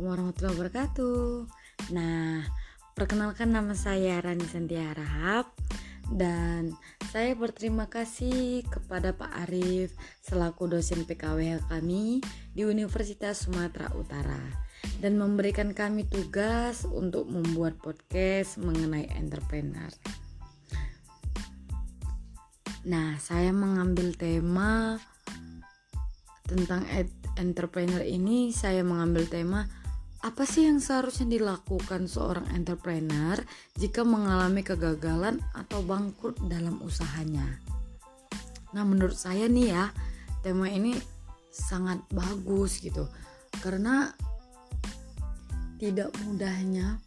Assalamualaikum warahmatullahi wabarakatuh. Nah, perkenalkan nama saya Rani Santia Rahab dan saya berterima kasih kepada Pak Arif selaku dosen PKWH kami di Universitas Sumatera Utara dan memberikan kami tugas untuk membuat podcast mengenai entrepreneur. Nah, saya mengambil tema tentang entrepreneur ini saya mengambil tema apa sih yang seharusnya dilakukan seorang entrepreneur jika mengalami kegagalan atau bangkrut dalam usahanya? Nah, menurut saya nih ya, tema ini sangat bagus gitu. Karena tidak mudahnya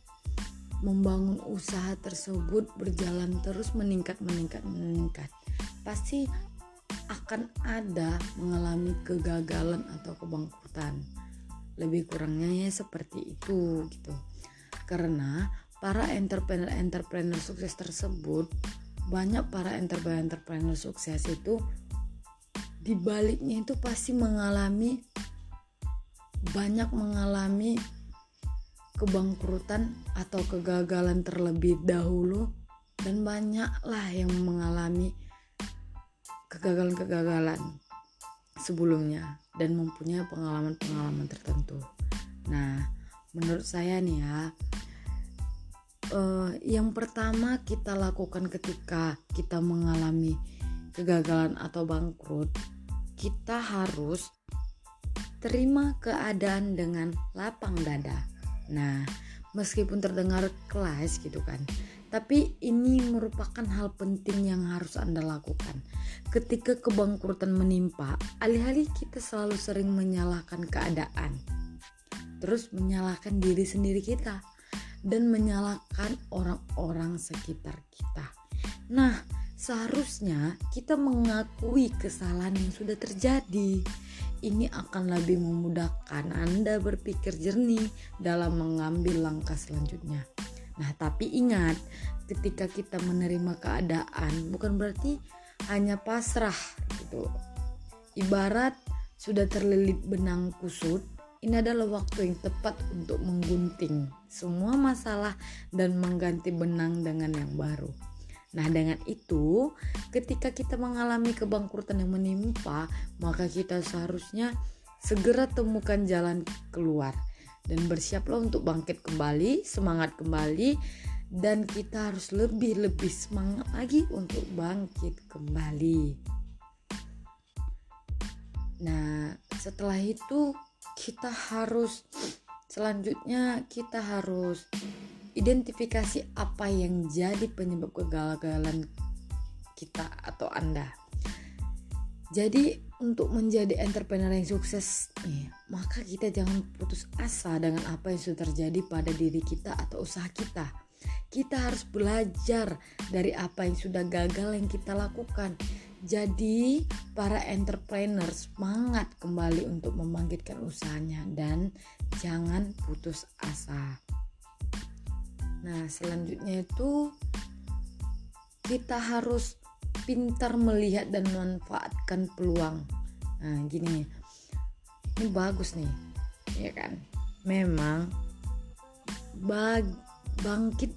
membangun usaha tersebut berjalan terus meningkat meningkat meningkat. Pasti akan ada mengalami kegagalan atau kebangkrutan lebih kurangnya ya seperti itu gitu. Karena para entrepreneur-entrepreneur sukses tersebut banyak para entrepreneur-entrepreneur sukses itu dibaliknya itu pasti mengalami banyak mengalami kebangkrutan atau kegagalan terlebih dahulu dan banyaklah yang mengalami kegagalan-kegagalan sebelumnya dan mempunyai pengalaman-pengalaman tertentu. Nah, menurut saya nih ya, uh, yang pertama kita lakukan ketika kita mengalami kegagalan atau bangkrut, kita harus terima keadaan dengan lapang dada. Nah, meskipun terdengar kelas gitu kan, tapi ini merupakan hal penting yang harus Anda lakukan. Ketika kebangkrutan menimpa, alih-alih kita selalu sering menyalahkan keadaan. Terus menyalahkan diri sendiri kita dan menyalahkan orang-orang sekitar kita. Nah, seharusnya kita mengakui kesalahan yang sudah terjadi. Ini akan lebih memudahkan Anda berpikir jernih dalam mengambil langkah selanjutnya. Nah, tapi ingat, ketika kita menerima keadaan bukan berarti hanya pasrah gitu. Ibarat sudah terlilit benang kusut, ini adalah waktu yang tepat untuk menggunting semua masalah dan mengganti benang dengan yang baru. Nah, dengan itu, ketika kita mengalami kebangkrutan yang menimpa, maka kita seharusnya segera temukan jalan keluar dan bersiaplah untuk bangkit kembali, semangat kembali dan kita harus lebih-lebih semangat lagi untuk bangkit kembali. Nah, setelah itu kita harus selanjutnya kita harus identifikasi apa yang jadi penyebab kegagalan kita atau Anda. Jadi untuk menjadi entrepreneur yang sukses maka kita jangan putus asa dengan apa yang sudah terjadi pada diri kita atau usaha kita. Kita harus belajar dari apa yang sudah gagal yang kita lakukan. Jadi, para entrepreneur semangat kembali untuk membangkitkan usahanya dan jangan putus asa. Nah, selanjutnya itu kita harus pintar melihat dan memanfaatkan peluang. Nah, gini. Ini bagus nih. Ya kan? Memang bag bangkit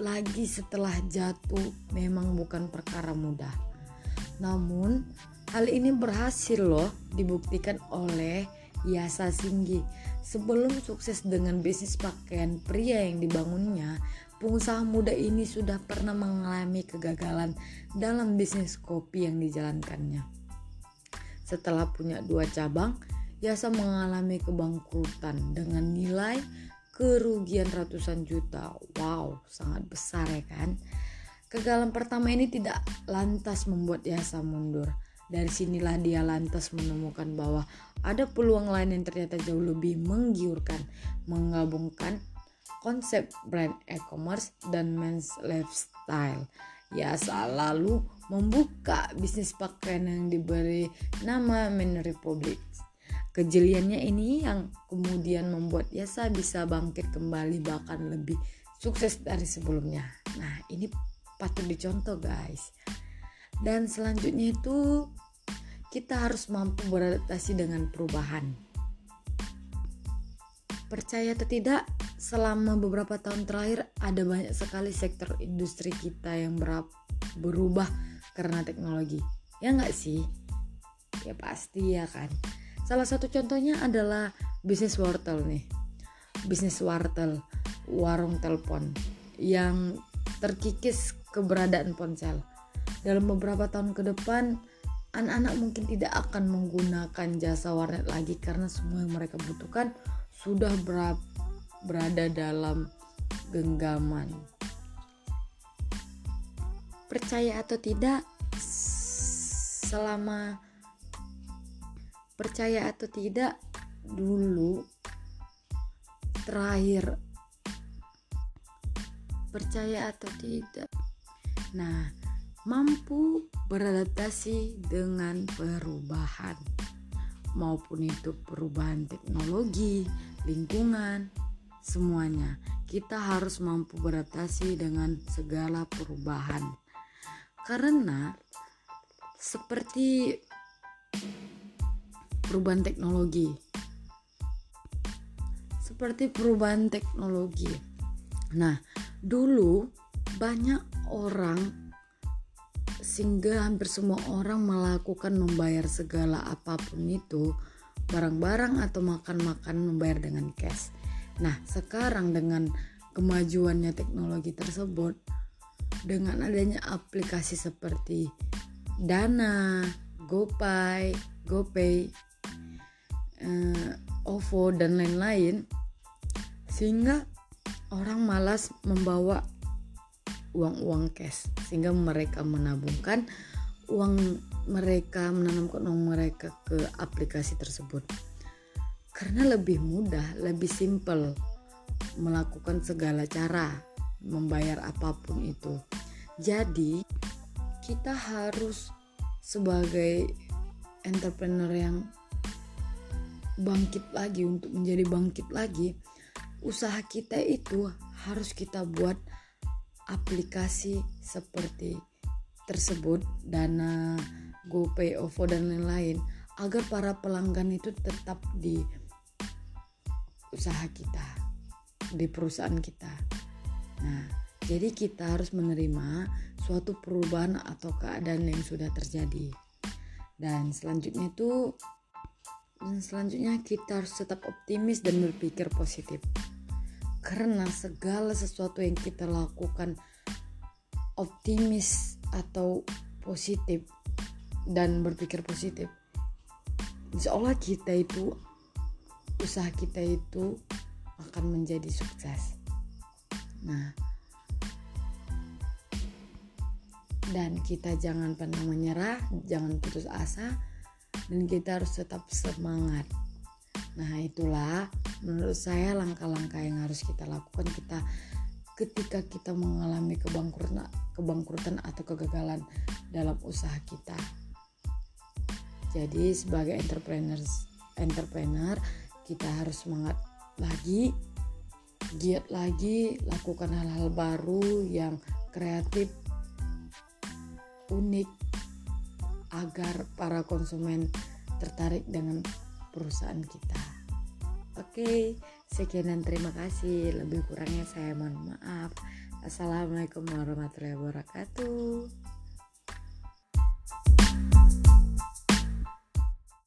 lagi setelah jatuh memang bukan perkara mudah. Namun, hal ini berhasil loh dibuktikan oleh Yasa Singgi. Sebelum sukses dengan bisnis pakaian pria yang dibangunnya, pengusaha muda ini sudah pernah mengalami kegagalan dalam bisnis kopi yang dijalankannya. Setelah punya dua cabang, Yasa mengalami kebangkrutan dengan nilai kerugian ratusan juta. Wow, sangat besar ya kan? Kegagalan pertama ini tidak lantas membuat Yasa mundur. Dari sinilah dia lantas menemukan bahwa ada peluang lain yang ternyata jauh lebih menggiurkan, menggabungkan konsep brand e-commerce dan men's lifestyle. Ya selalu membuka bisnis pakaian yang diberi nama Men Republic. Kejeliannya ini yang kemudian membuat Yasa bisa bangkit kembali bahkan lebih sukses dari sebelumnya. Nah ini patut dicontoh guys. Dan selanjutnya itu kita harus mampu beradaptasi dengan perubahan. Percaya atau tidak selama beberapa tahun terakhir ada banyak sekali sektor industri kita yang berubah karena teknologi. Ya nggak sih? Ya pasti ya kan. Salah satu contohnya adalah bisnis wortel nih. Bisnis wortel warung telepon yang terkikis keberadaan ponsel. Dalam beberapa tahun ke depan anak-anak mungkin tidak akan menggunakan jasa warnet lagi karena semua yang mereka butuhkan sudah berada dalam genggaman. Percaya atau tidak, selama percaya atau tidak, dulu terakhir percaya atau tidak. Nah, mampu beradaptasi dengan perubahan, maupun itu perubahan teknologi, lingkungan, semuanya. Kita harus mampu beradaptasi dengan segala perubahan. Karena seperti perubahan teknologi. Seperti perubahan teknologi. Nah, dulu banyak orang sehingga hampir semua orang melakukan membayar segala apa pun itu barang-barang atau makan-makan membayar dengan cash. Nah, sekarang dengan kemajuannya teknologi tersebut, dengan adanya aplikasi seperti Dana, GoPay, GoPay, uh, OVO dan lain-lain, sehingga orang malas membawa uang-uang cash, sehingga mereka menabungkan uang mereka menanamkan uang mereka ke aplikasi tersebut karena lebih mudah, lebih simple melakukan segala cara membayar apa pun itu. Jadi, kita harus sebagai entrepreneur yang bangkit lagi untuk menjadi bangkit lagi, usaha kita itu harus kita buat aplikasi seperti tersebut, Dana, GoPay, OVO dan lain-lain agar para pelanggan itu tetap di usaha kita, di perusahaan kita. Nah, jadi kita harus menerima suatu perubahan atau keadaan yang sudah terjadi. Dan selanjutnya itu dan selanjutnya kita harus tetap optimis dan berpikir positif. Karena segala sesuatu yang kita lakukan optimis atau positif dan berpikir positif. Insya Allah kita itu usaha kita itu akan menjadi sukses. Nah dan kita jangan pernah menyerah jangan putus asa dan kita harus tetap semangat. Nah itulah menurut saya langkah-langkah yang harus kita lakukan kita ketika kita mengalami kebangkrutan kebangkrutan atau kegagalan dalam usaha kita. Jadi sebagai entrepreneurs entrepreneur kita harus semangat lagi, giat lagi, lakukan hal-hal baru yang kreatif, unik agar para konsumen tertarik dengan perusahaan kita. Oke, sekian dan terima kasih. Lebih kurangnya saya mohon maaf. Assalamualaikum warahmatullahi wabarakatuh.